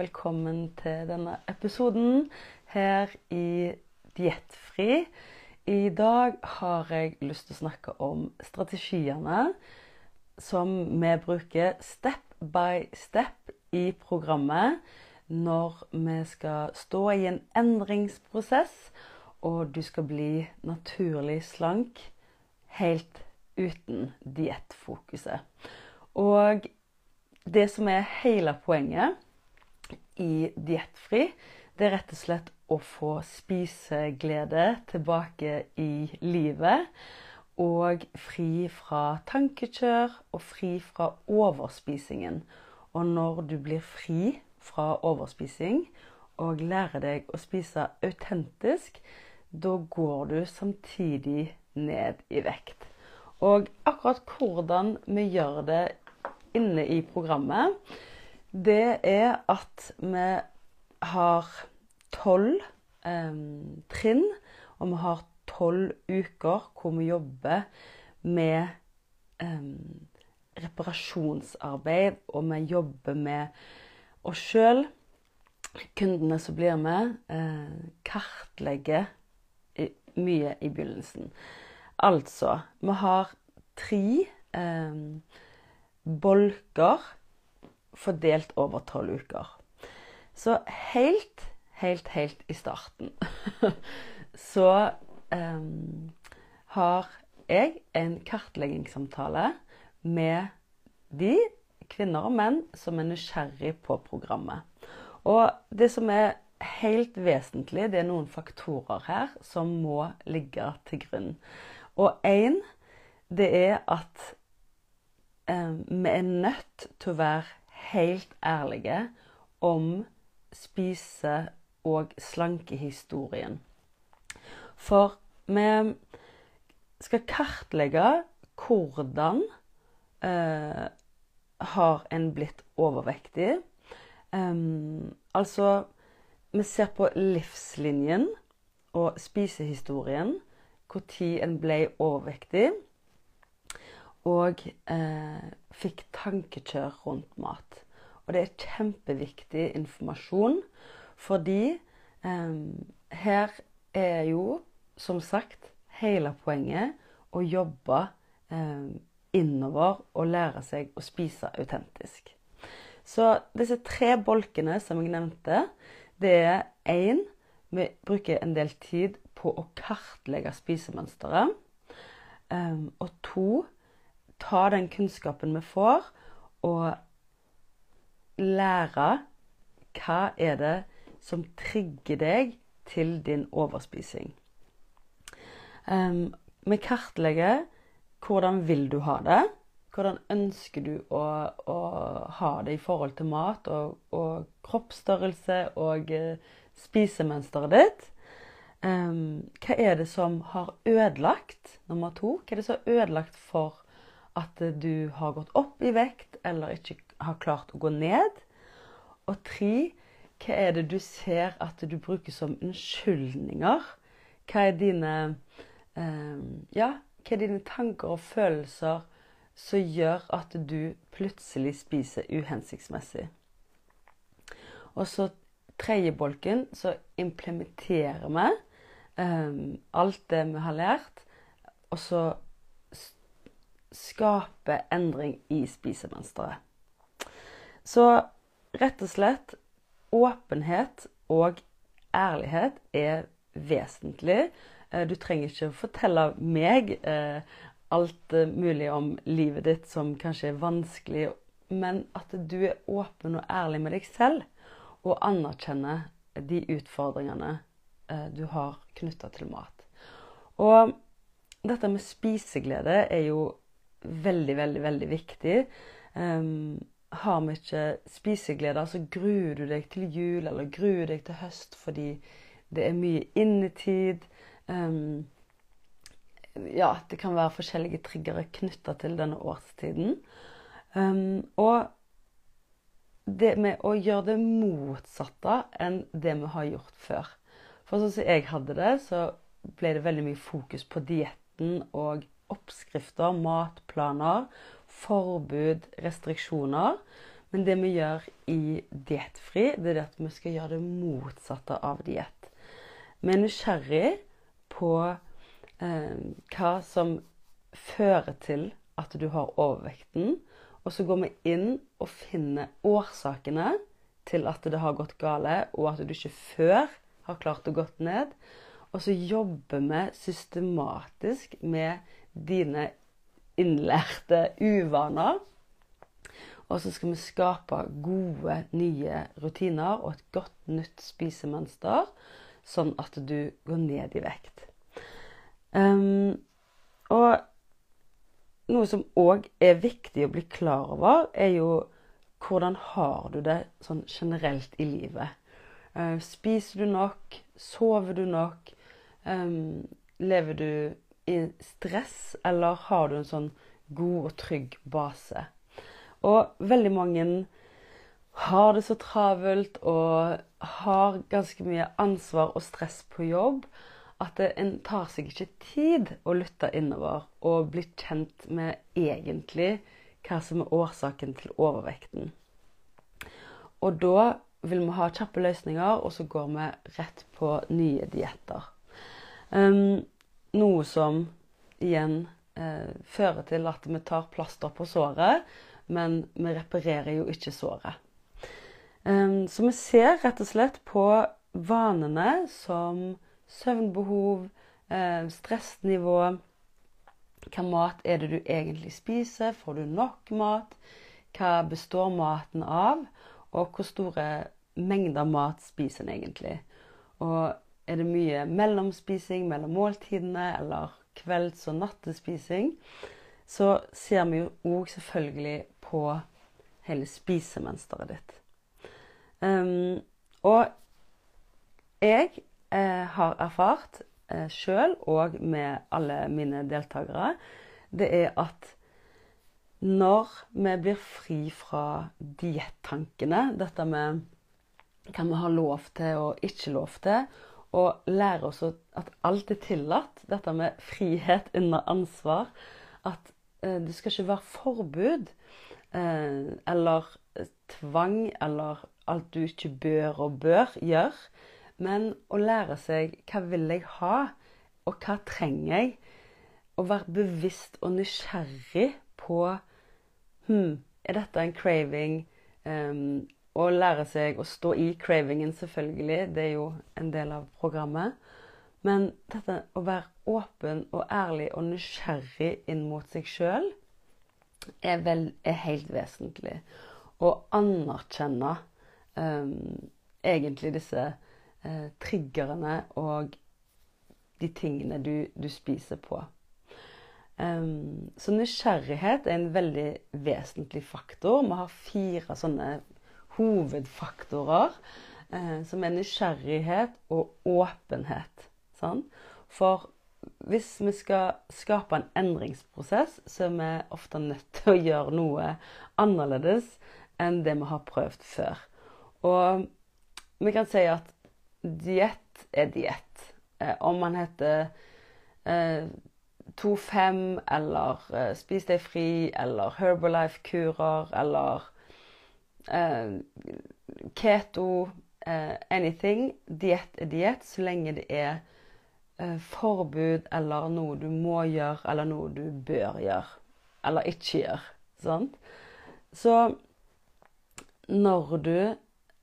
velkommen til denne episoden her i Diettfri. I dag har jeg lyst til å snakke om strategiene som vi bruker step by step i programmet når vi skal stå i en endringsprosess, og du skal bli naturlig slank helt uten diettfokuset. Og det som er hele poenget i Diettfri, det er rett og slett å få spiseglede tilbake i livet. Og fri fra tankekjør og fri fra overspisingen. Og når du blir fri fra overspising og lærer deg å spise autentisk, da går du samtidig ned i vekt. Og akkurat hvordan vi gjør det inne i programmet, det er at vi har tolv eh, trinn, og vi har tolv uker hvor vi jobber med eh, reparasjonsarbeid, og vi jobber med oss sjøl. Kundene som blir med, eh, kartlegger mye i begynnelsen. Altså, vi har tre eh, bolker fordelt over tolv uker. Så helt, helt, helt i starten så um, har jeg en kartleggingssamtale med de kvinner og menn som er nysgjerrig på programmet. Og det som er helt vesentlig, det er noen faktorer her som må ligge til grunn. Og én, det er at eh, vi er nødt til å være helt ærlige om spise- og slankehistorien. For vi skal kartlegge hvordan eh, har en blitt overvektig. Um, altså Vi ser på livslinjen og spisehistorien. Når en ble overvektig og eh, fikk tankekjør rundt mat. Og det er kjempeviktig informasjon, fordi eh, her er jo, som sagt, hele poenget å jobbe eh, innover og lære seg å spise autentisk. Så disse tre bolkene som jeg nevnte, det er én Vi bruker en del tid på å kartlegge spisemønsteret. Um, og to ta den kunnskapen vi får, og lære hva er det som trigger deg til din overspising. Um, vi kartlegger hvordan vil du ha det. Hvordan ønsker du å, å ha det i forhold til mat og, og kroppsstørrelse og uh, spisemønsteret ditt. Um, hva er det som har ødelagt? Nummer to. Hva er det som har ødelagt for at du har gått opp i vekt eller ikke har klart å gå ned. Og tre, hva er det du ser at du bruker som unnskyldninger? Hva er dine, eh, ja, hva er dine tanker og følelser som gjør at du plutselig spiser uhensiktsmessig? Og så tredje bolken, så implementerer vi eh, alt det vi har lært. Og så skape endring i spisemønsteret. Så rett og slett åpenhet og ærlighet er vesentlig. Eh, du trenger ikke fortelle meg eh, alt mulig om livet ditt som kanskje er vanskelig, men at du er åpen og ærlig med deg selv og anerkjenner de utfordringene eh, du har knytta til mat. Og dette med spiseglede er jo veldig, veldig, veldig viktig. Um, har vi ikke spiseglede, så gruer du deg til jul eller gruer deg til høst fordi det er mye innetid. Um, ja, det kan være forskjellige triggere knytta til denne årstiden. Um, og det med å gjøre det motsatte enn det vi har gjort før. For sånn som jeg hadde det, så ble det veldig mye fokus på dietten og oppskrifter, matplaner, forbud, restriksjoner. Men det vi gjør i Diettfri, det er at vi skal gjøre det motsatte av diett. Vi er nysgjerrig på eh, hva som fører til at du har overvekten. Og så går vi inn og finner årsakene til at det har gått gale, og at du ikke før har klart å gått ned. Og så jobber vi systematisk med dine innlærte uvaner. Og så skal vi skape gode, nye rutiner og et godt, nytt spisemønster, sånn at du går ned i vekt. Um, og noe som òg er viktig å bli klar over, er jo hvordan har du det sånn generelt i livet. Uh, spiser du nok? Sover du nok? Um, lever du i stress, eller har du en sånn god og trygg base? Og veldig mange har det så travelt og har ganske mye ansvar og stress på jobb at en tar seg ikke tid å lytte innover og bli kjent med egentlig hva som er årsaken til overvekten. Og da vil vi ha kjappe løsninger, og så går vi rett på nye dietter. Um, noe som igjen eh, fører til at vi tar plaster på såret, men vi reparerer jo ikke såret. Um, så vi ser rett og slett på vanene som søvnbehov, eh, stressnivå Hva mat er det du egentlig spiser? Får du nok mat? Hva består maten av? Og hvor store mengder mat spiser en egentlig? Og er det mye mellomspising mellom måltidene, eller kvelds- og nattespising? Så ser vi jo òg selvfølgelig på hele spisemønsteret ditt. Um, og jeg eh, har erfart eh, sjøl og med alle mine deltakere, det er at når vi blir fri fra diettankene, dette med hva vi har lov til og ikke lov til, og lære oss at alt er tillatt, dette med frihet under ansvar, at eh, det skal ikke være forbud eh, eller tvang eller alt du ikke bør og bør gjøre. Men å lære seg hva vil jeg ha, og hva trenger jeg? Å være bevisst og nysgjerrig på hm, Er dette en craving? Um, og lære seg å stå i cravingen, selvfølgelig. Det er jo en del av programmet. Men dette å være åpen og ærlig og nysgjerrig inn mot seg sjøl er, er, helt vesentlig. Å anerkjenne um, egentlig disse uh, triggerne og de tingene du, du spiser på. Um, så nysgjerrighet er en veldig vesentlig faktor. Vi har fire sånne hovedfaktorer eh, som er nysgjerrighet og åpenhet. Sånn? For hvis vi skal skape en endringsprosess, så er vi ofte nødt til å gjøre noe annerledes enn det vi har prøvd før. Og vi kan si at diett er diett. Eh, om man heter eh, 2-5 eller eh, Spis deg fri eller Herbalife-kurer eller keto eh, Anything. Diett er diett så lenge det er eh, forbud eller noe du må gjøre eller noe du bør gjøre. Eller ikke gjøre. Sant? Så når du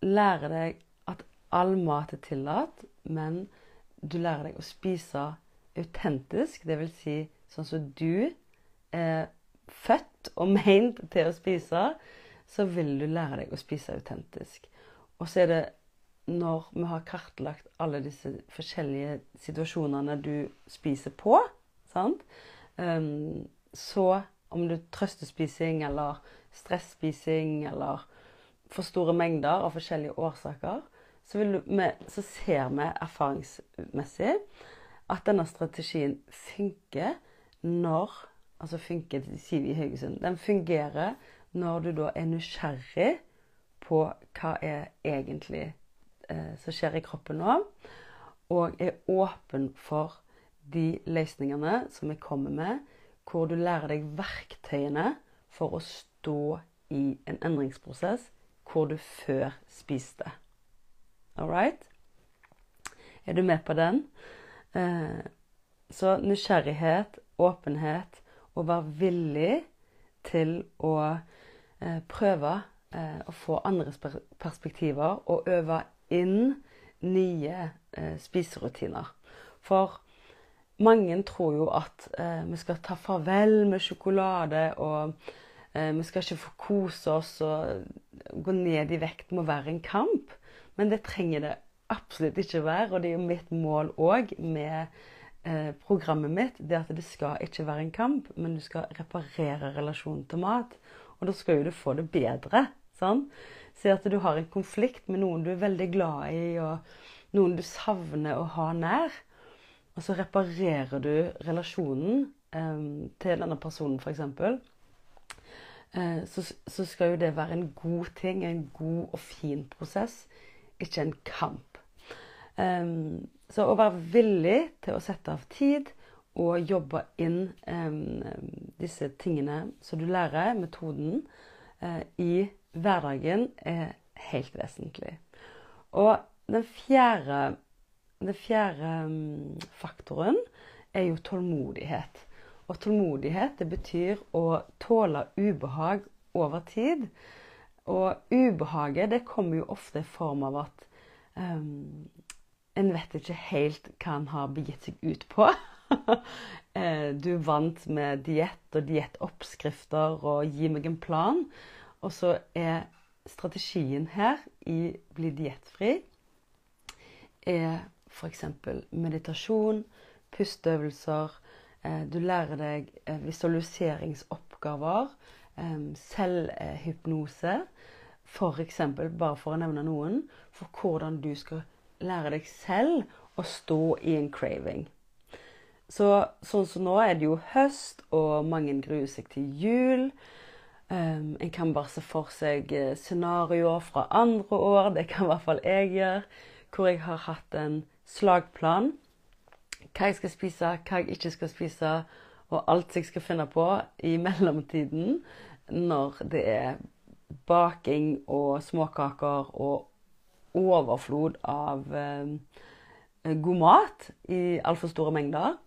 lærer deg at all mat er tillatt, men du lærer deg å spise autentisk. Dvs. Si, sånn som du er født og meint til å spise, så vil du lære deg å spise autentisk. Og så er det når vi har kartlagt alle disse forskjellige situasjonene du spiser på, sant? Um, så om du trøstespising eller stresspising eller for store mengder av forskjellige årsaker, så, vi, så ser vi erfaringsmessig at denne strategien funker når Altså funker, sier vi i Haugesund. Den fungerer når du da er nysgjerrig på hva er egentlig eh, som skjer i kroppen nå, og er åpen for de løsningene som jeg kommer med, hvor du lærer deg verktøyene for å stå i en endringsprosess hvor du før spiste. All right? Er du med på den? Eh, så nysgjerrighet, åpenhet, og være villig til å prøve eh, å få andres perspektiver og øve inn nye eh, spiserutiner. For mange tror jo at eh, vi skal ta farvel med sjokolade, og eh, vi skal ikke få kose oss og gå ned i vekt må være en kamp. Men det trenger det absolutt ikke være, og det er jo mitt mål òg med eh, programmet mitt. Det at det skal ikke være en kamp, men du skal reparere relasjonen til mat. Og da skal jo du få det bedre. Sånn? Si at du har en konflikt med noen du er veldig glad i, og noen du savner å ha nær. Og så reparerer du relasjonen eh, til denne personen, f.eks. Eh, så, så skal jo det være en god ting, en god og fin prosess, ikke en kamp. Um, så å være villig til å sette av tid og jobbe inn eh, disse tingene som du lærer, metoden, eh, i hverdagen, er helt vesentlig. Og den fjerde, den fjerde um, faktoren er jo tålmodighet. Og tålmodighet det betyr å tåle ubehag over tid. Og ubehaget det kommer jo ofte i form av at um, en vet ikke helt hva en har begitt seg ut på. Eh, du er vant med diett og diettoppskrifter og 'gi meg en plan'. Og så er strategien her i 'bli diettfri' er f.eks. meditasjon, pusteøvelser. Eh, du lærer deg eh, visualiseringsoppgaver, selvhypnose. F.eks., bare for å nevne noen, for hvordan du skal lære deg selv å stå i en craving. Så, sånn som nå er det jo høst, og mange gruer seg til jul. Um, en kan bare se for seg eh, scenarioer fra andre år, det kan i hvert fall jeg gjøre, hvor jeg har hatt en slagplan. Hva jeg skal spise, hva jeg ikke skal spise, og alt jeg skal finne på i mellomtiden når det er baking og småkaker og overflod av eh, god mat i altfor store mengder.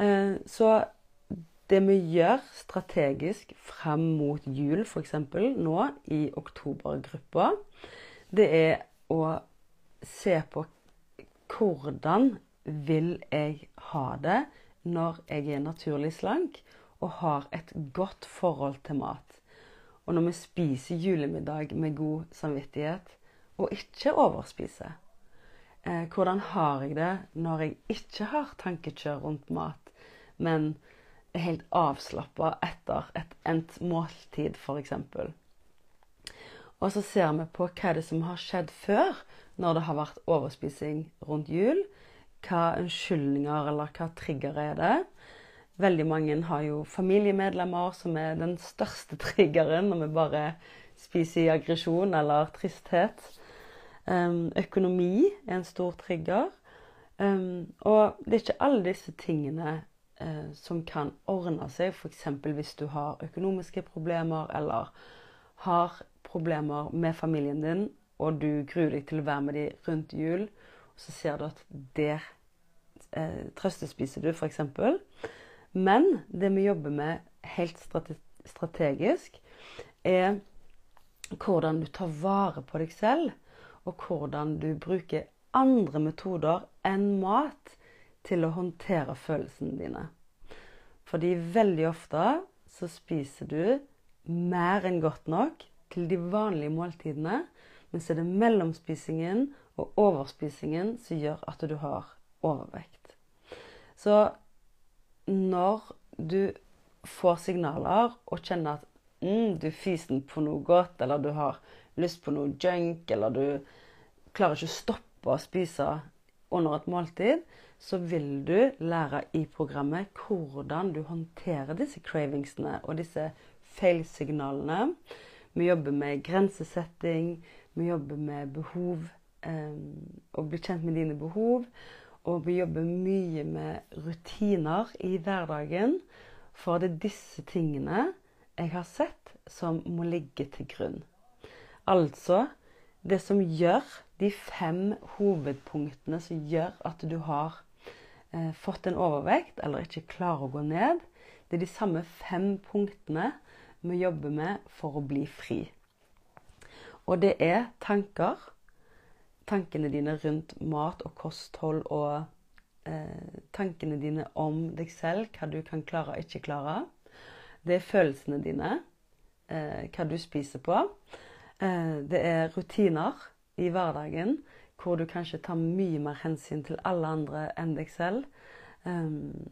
Eh, så det vi gjør strategisk frem mot jul, f.eks. nå i oktobergruppa, det er å se på hvordan vil jeg ha det når jeg er naturlig slank og har et godt forhold til mat. Og når vi spiser julemiddag med god samvittighet, og ikke overspise? Eh, hvordan har jeg det når jeg ikke har tankekjør rundt mat, men er helt avslappa etter et endt måltid, f.eks.? Og så ser vi på hva det som har skjedd før, når det har vært overspising rundt jul. Hva unnskyldninger eller hva trigger er det? Veldig mange har jo familiemedlemmer som er den største triggeren når vi bare spiser i aggresjon eller tristhet. Um, økonomi er en stor trigger. Um, og det er ikke alle disse tingene uh, som kan ordne seg, f.eks. hvis du har økonomiske problemer eller har problemer med familien din, og du gruer deg til å være med dem rundt jul, og så ser du at der uh, trøstespiser du, f.eks. Men det vi jobber med helt strategisk, er hvordan du tar vare på deg selv og hvordan du bruker andre metoder enn mat til å håndtere følelsene dine. Fordi veldig ofte så spiser du mer enn godt nok til de vanlige måltidene, men så er det mellomspisingen og overspisingen som gjør at du har overvekt. Så når du får signaler og kjenner at mm, du er fysen på noe godt, eller du har lyst på noe junk, eller du klarer ikke å stoppe å spise under et måltid, så vil du lære i programmet hvordan du håndterer disse cravingsene og disse feilsignalene. Vi jobber med grensesetting, vi jobber med behov, eh, å bli kjent med dine behov. Og vi jobber mye med rutiner i hverdagen. For det er disse tingene jeg har sett som må ligge til grunn. Altså det som gjør de fem hovedpunktene som gjør at du har eh, fått en overvekt eller ikke klarer å gå ned. Det er de samme fem punktene vi jobber med for å bli fri. Og det er tanker. Tankene dine rundt mat og kosthold og eh, tankene dine om deg selv, hva du kan klare og ikke klare. Det er følelsene dine, eh, hva du spiser på. Eh, det er rutiner i hverdagen hvor du kanskje tar mye mer hensyn til alle andre enn deg selv. Um,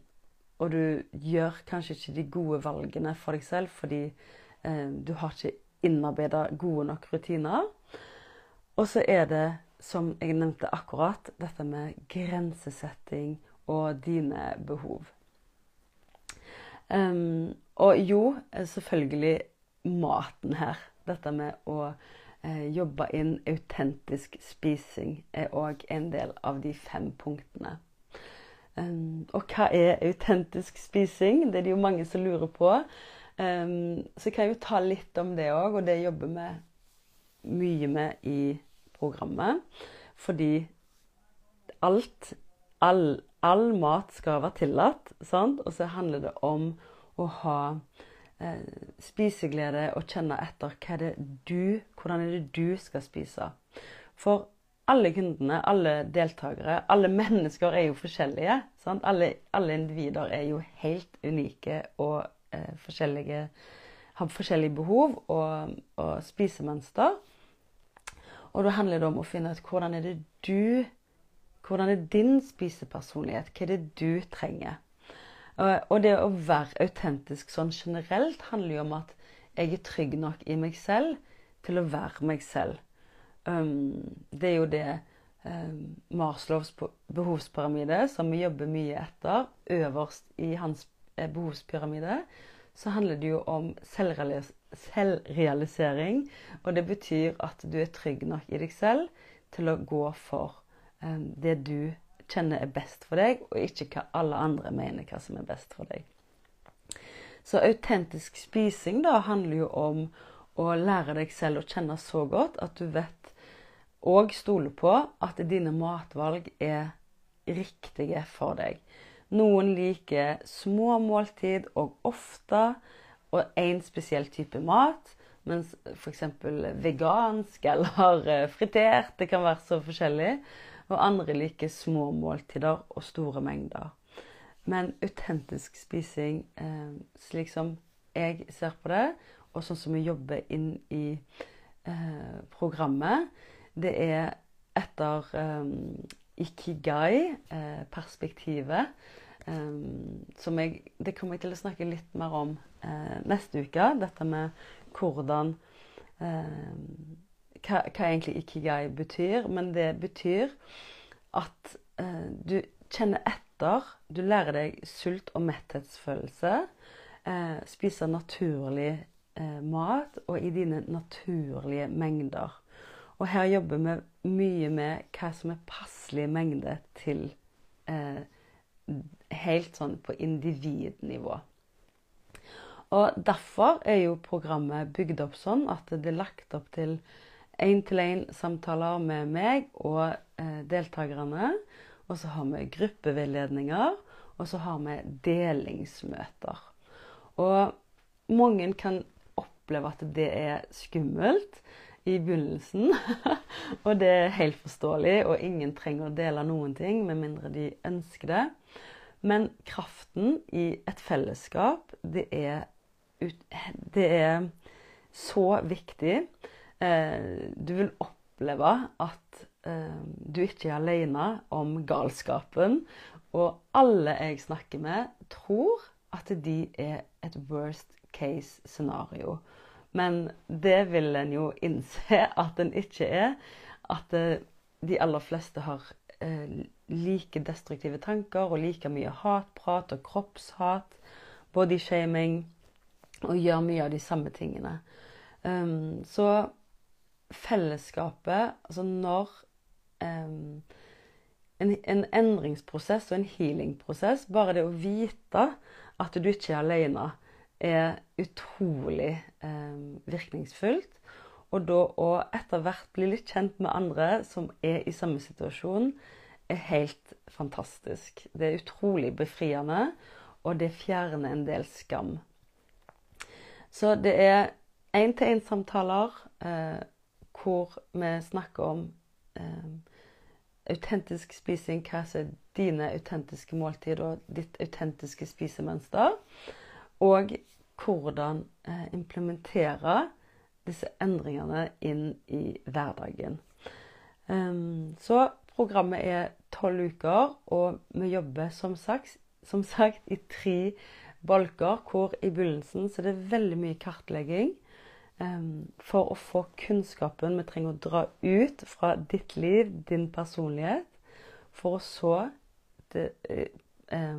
og du gjør kanskje ikke de gode valgene for deg selv fordi um, du har ikke innarbeida gode nok rutiner. Og så er det, som jeg nevnte akkurat, dette med grensesetting og dine behov. Um, og jo, selvfølgelig maten her. Dette med å eh, jobbe inn autentisk spising er òg en del av de fem punktene. Um, og hva er autentisk spising? Det er det jo mange som lurer på. Um, så jeg kan jo ta litt om det òg, og det jobber vi mye med i programmet. Fordi alt all, all mat skal være tillatt, sant? og så handler det om å ha spiseglede og kjenne etter hva er det du, hvordan er det du skal spise. For alle kundene, alle deltakere, alle mennesker er jo forskjellige. Alle, alle, individer er jo helt unike og eh, forskjellige Har forskjellige behov og, og spisemønster. Og da handler det om å finne ut hvordan er det du Hvordan er din spisepersonlighet? Hva er det du trenger? Og det å være autentisk sånn generelt handler jo om at jeg er trygg nok i meg selv til å være meg selv. Um, det er jo det um, Marslovs behovspyramide, som vi jobber mye etter, øverst i hans eh, behovspyramide, så handler det jo om selvrealisering. Og det betyr at du er trygg nok i deg selv til å gå for um, det du kjenner er best for deg, og ikke hva alle andre mener hva som er best for deg. Så autentisk spising da handler jo om å lære deg selv å kjenne så godt at du vet og stoler på at dine matvalg er riktige for deg. Noen liker små måltid og ofte og én spesiell type mat. Mens f.eks. vegansk eller fritert, det kan være så forskjellig og andre liker små måltider og store mengder. Men autentisk spising, eh, slik som jeg ser på det, og sånn som vi jobber inn i eh, programmet, det er etter eh, ikigai-perspektivet. Eh, som jeg Det kommer jeg til å snakke litt mer om eh, neste uke. Dette med hvordan eh, hva, hva, egentlig ikigai betyr, men det betyr at eh, du kjenner etter. Du lærer deg sult- og metthetsfølelse. Eh, spiser naturlig eh, mat og i dine naturlige mengder. Og her jobber vi mye med hva som er passelig mengde til eh, Helt sånn på individnivå. Og Derfor er jo programmet bygd opp sånn at det er lagt opp til én-til-én-samtaler med meg og eh, deltakerne. Og så har vi gruppeveiledninger, og så har vi delingsmøter. Og mange kan oppleve at det er skummelt i begynnelsen. og det er helt forståelig, og ingen trenger å dele noen ting med mindre de ønsker det. Men kraften i et fellesskap, det er, det er så viktig. Eh, du vil oppleve at eh, du ikke er alene om galskapen. Og alle jeg snakker med, tror at de er et worst case scenario. Men det vil en jo innse at en ikke er. At eh, de aller fleste har like destruktive tanker og like mye hatprat og kroppshat, bodyshaming, og gjør mye av de samme tingene. Um, så fellesskapet Altså når um, en, en, endringsprosess og en healingprosess Bare det å vite at du ikke er alene, er utrolig um, virkningsfullt. Og da å etter hvert bli litt kjent med andre som er i samme situasjon, er helt fantastisk. Det er utrolig befriende, og det fjerner en del skam. Så det er én-til-én-samtaler eh, hvor vi snakker om eh, autentisk spising, hva er dine autentiske måltider og ditt autentiske spisemønster. Og hvordan eh, implementere disse endringene inn i hverdagen. Um, så programmet er tolv uker, og vi jobber som sagt, som sagt, i tre bolker, hvor i begynnelsen så det er veldig mye kartlegging. For å få kunnskapen vi trenger å dra ut fra ditt liv, din personlighet, for å så det, eh,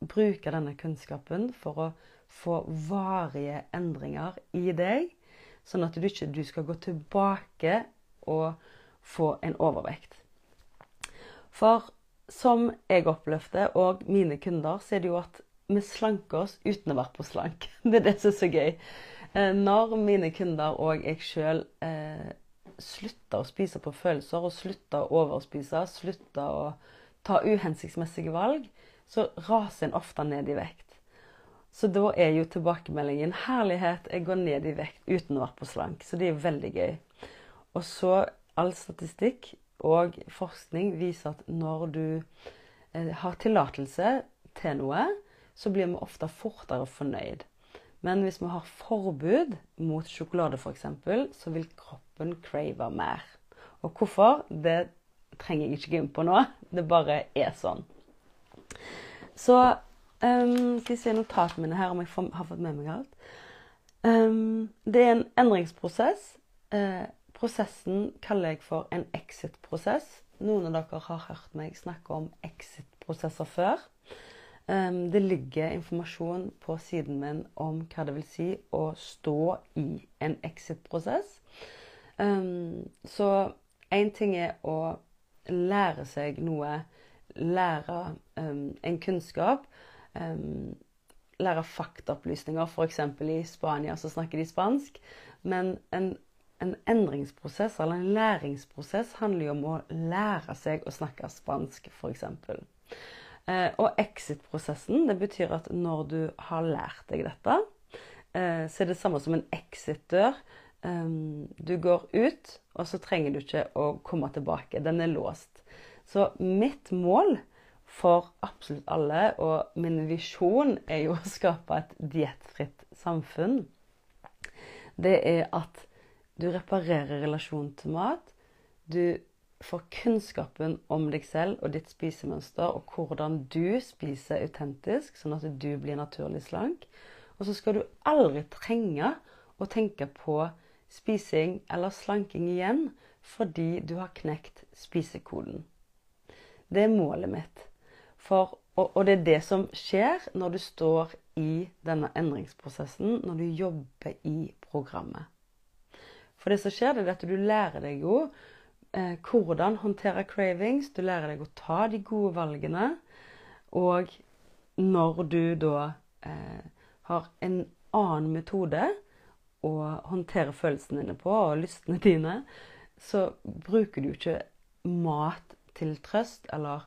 bruke denne kunnskapen for å få varige endringer i deg, sånn at du ikke du skal gå tilbake og få en overvekt. For som jeg opplevde, og mine kunder, så er det jo at vi slanker oss uten å være på slank. Det er det som er så gøy. Eh, når mine kunder og jeg sjøl eh, slutter å spise på følelser, og slutter å overspise, slutter å ta uhensiktsmessige valg, så raser en ofte ned i vekt. Så da er jo tilbakemeldingen 'herlighet, jeg går ned i vekt uten å være på slank'. Så det er veldig gøy. Og så all statistikk og forskning viser at når du eh, har tillatelse til noe, så blir vi ofte fortere fornøyd. Men hvis vi har forbud mot sjokolade f.eks., så vil kroppen crave mer. Og hvorfor? Det trenger jeg ikke gå inn på nå. Det bare er sånn. Så um, Skal jeg se notatene mine her om jeg har fått med meg alt. Um, det er en endringsprosess. Uh, prosessen kaller jeg for en exit-prosess. Noen av dere har hørt meg snakke om exit-prosesser før. Um, det ligger informasjon på siden min om hva det vil si å stå i en exit-prosess. Um, så én ting er å lære seg noe, lære um, en kunnskap. lære faktaopplysninger. F.eks. i Spania så snakker de spansk. Men en, en endringsprosess eller en læringsprosess handler jo om å lære seg å snakke spansk, f.eks. Eh, og exit-prosessen det betyr at når du har lært deg dette, eh, så er det samme som en exit-dør. Eh, du går ut, og så trenger du ikke å komme tilbake. Den er låst. Så mitt mål for absolutt alle, og min visjon, er jo å skape et diettfritt samfunn. Det er at du reparerer relasjonen til mat. Du får kunnskapen om deg selv og ditt spisemønster, og hvordan du spiser autentisk, sånn at du blir naturlig slank. Og så skal du aldri trenge å tenke på spising eller slanking igjen fordi du har knekt spisekoden. Det er målet mitt. For, og, og det er det som skjer når du står i denne endringsprosessen, når du jobber i programmet. For det som skjer, det er at du lærer deg jo eh, hvordan håndtere cravings. Du lærer deg å ta de gode valgene. Og når du da eh, har en annen metode å håndtere følelsene dine på, og lystene dine, så bruker du ikke mat til trøst, eller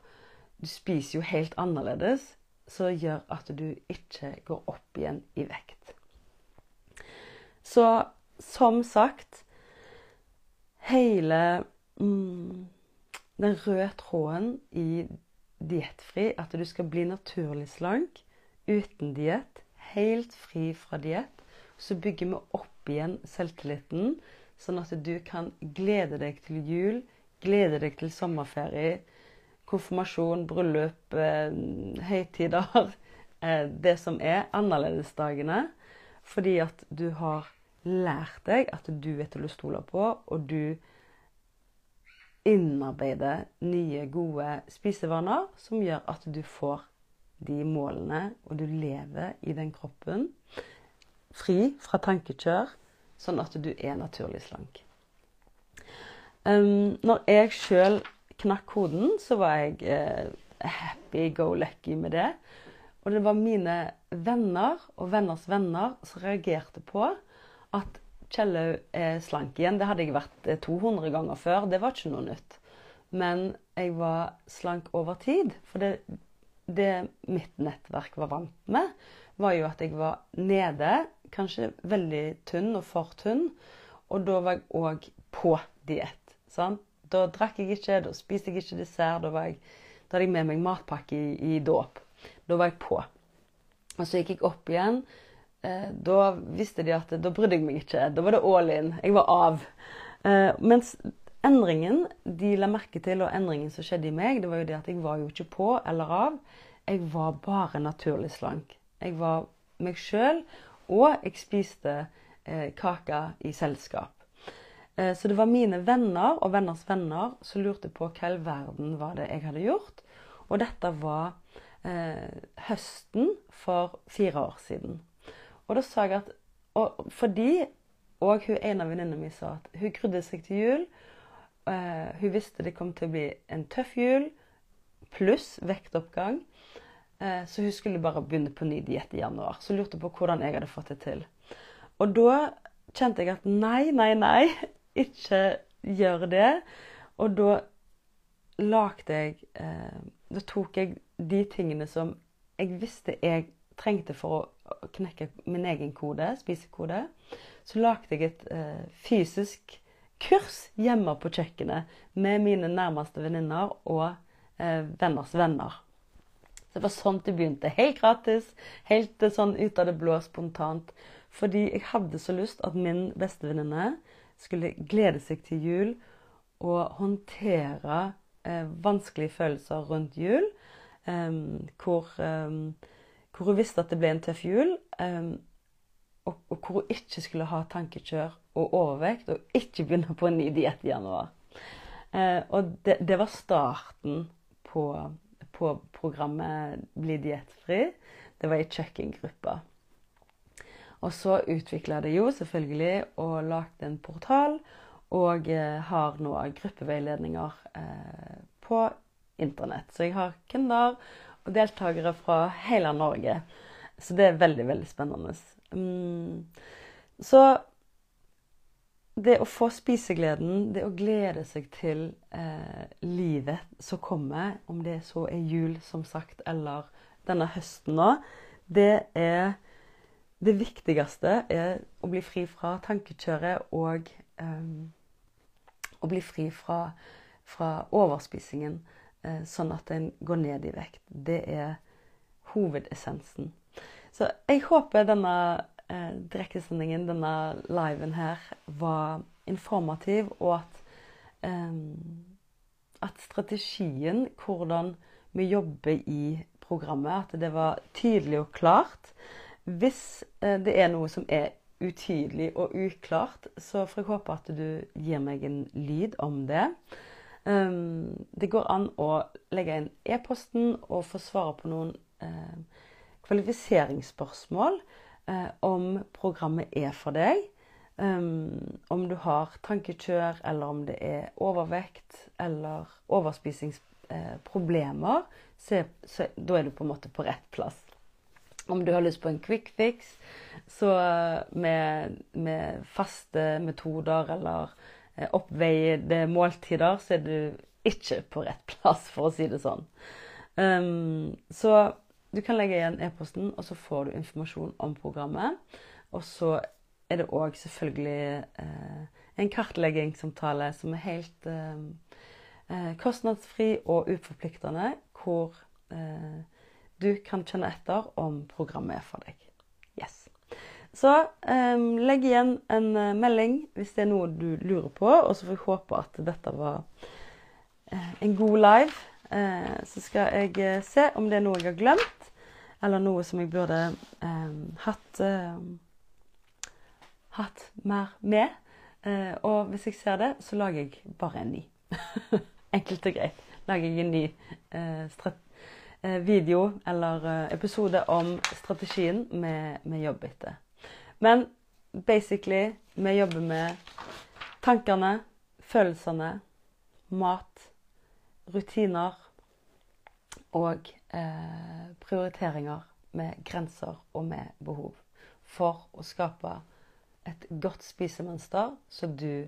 du spiser jo helt annerledes, som gjør at du ikke går opp igjen i vekt. Så som sagt Hele mm, den røde tråden i diettfri, at du skal bli naturlig slank uten diett, helt fri fra diett. Så bygger vi opp igjen selvtilliten, sånn at du kan glede deg til jul, glede deg til sommerferie, konfirmasjon, bryllup, eh, høytider eh, Det som er annerledesdagene. Fordi at du har lært deg at du er til å stole på, og du innarbeide nye, gode spisevaner som gjør at du får de målene, og du lever i den kroppen fri fra tankekjør, sånn at du er naturlig slank. Um, når jeg sjøl knakk koden, så var jeg uh, happy go lucky med det. Og det var mine venner og venners venner som reagerte på at Kjellaug er slank igjen. Det hadde jeg vært 200 ganger før. Det var ikke noe nytt. Men jeg var slank over tid. For det, det mitt nettverk var vant med, var jo at jeg var nede, kanskje veldig tynn og for tynn. Og da var jeg òg på diett. Da drakk jeg ikke, da spiste jeg ikke dessert. Da, jeg, da hadde jeg med meg matpakke i, i dåp. Da var jeg på. Og så gikk jeg opp igjen. Eh, da visste de at da brydde jeg meg ikke. Da var det all in. Jeg var av. Eh, mens endringen de la merke til, og endringen som skjedde i meg, det var jo det at jeg var jo ikke på eller av. Jeg var bare naturlig slank. Jeg var meg sjøl, og jeg spiste eh, kake i selskap. Eh, så det var mine venner og venners venner som lurte på hva i verden var det jeg hadde gjort. Og dette var høsten for fire år siden. Og da sa jeg at Fordi og hun en av venninnene mine sa at hun grudde seg til jul. Uh, hun visste det kom til å bli en tøff jul pluss vektoppgang. Uh, så hun skulle bare begynne på ny diett i januar. Så lurte på hvordan jeg hadde fått det til. Og da kjente jeg at nei, nei, nei ikke gjør det. Og da lagde jeg uh, Da tok jeg de tingene som jeg visste jeg trengte for å knekke min egen kode, spisekode. Så lagde jeg et eh, fysisk kurs hjemme på kjøkkenet med mine nærmeste venninner og eh, venners venner. Så det var sånn det begynte. Helt gratis. Helt eh, sånn ut av det blå, spontant. Fordi jeg hadde så lyst at min bestevenninne skulle glede seg til jul og håndtere eh, vanskelige følelser rundt jul. Um, hvor, um, hvor, hun visste at det ble en tøff jul. Um, og, hvor hun ikke skulle ha tankekjør og overvekt og ikke begynne på en ny diett i januar. Uh, og det, det, var starten på, på programmet Bli diettfri. Det var i kjøkkengruppa. Og så utvikla det jo selvfølgelig og lagde en portal. Og eh, har nå gruppeveiledninger eh, på internett. Så jeg har og deltakere fra hele Norge. Så det er veldig, veldig spennende. Mm. Så det å få spisegleden, det å glede seg til eh, livet som kommer, om det så er jul, som sagt, eller denne høsten nå, det er det viktigste er å bli fri fra tankekjøret og eh, å bli fri fra, fra overspisingen, sånn at en går ned i vekt. Det er hovedessensen. Så jeg håper denne eh, direktesendingen, denne liven her, var informativ, og at, eh, at strategien, hvordan vi jobber i programmet, at det var tydelig og klart. Hvis eh, det er noe som er utydelig og uklart, så får jeg håpe at du gir meg en lyd om det. Um, det går an å legge inn e-posten og få svare på noen eh, kvalifiseringsspørsmål eh, om programmet er for deg. Um, om du har tankekjør, eller om det er overvekt eller overspisingsproblemer, eh, så, så da er du på en måte på rett plass. Om du har lyst på en quick fix så med, med faste metoder eller eh, oppveide måltider, så er du ikke på rett plass, for å si det sånn. Um, så du kan legge igjen e-posten, og så får du informasjon om programmet. Og så er det òg selvfølgelig eh, en kartleggingssamtale som er helt eh, eh kostnadsfri og uforpliktende, hvor eh, du kan kjenne etter om programmet er for deg. Yes. Så um, legg igjen en uh, melding hvis det er noe du lurer på, og så får jeg håpe at dette var uh, en god live. Uh, så skal jeg se om det er noe jeg har glemt, eller noe som jeg burde um, hatt, hatt mer med. og hvis jeg ser det, så lager jeg bare en ny. Enkelt og greit. Lager jeg en ny Eh, video eller eh, episode om strategien vi jobber etter. Men basically vi jobber med tankene, følelsene, mat, rutiner og eh, prioriteringer med grenser og med behov. For å skape et godt spisemønster, så du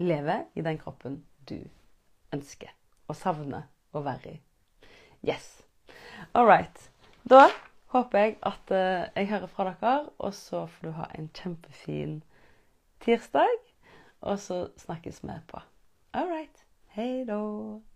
lever i den kroppen du ønsker og savner å være i. Yes. All right. Da håper jeg at uh, jeg hører fra dere, og så får du ha en kjempefin tirsdag. Og så snakkes vi på. All right. Hei da.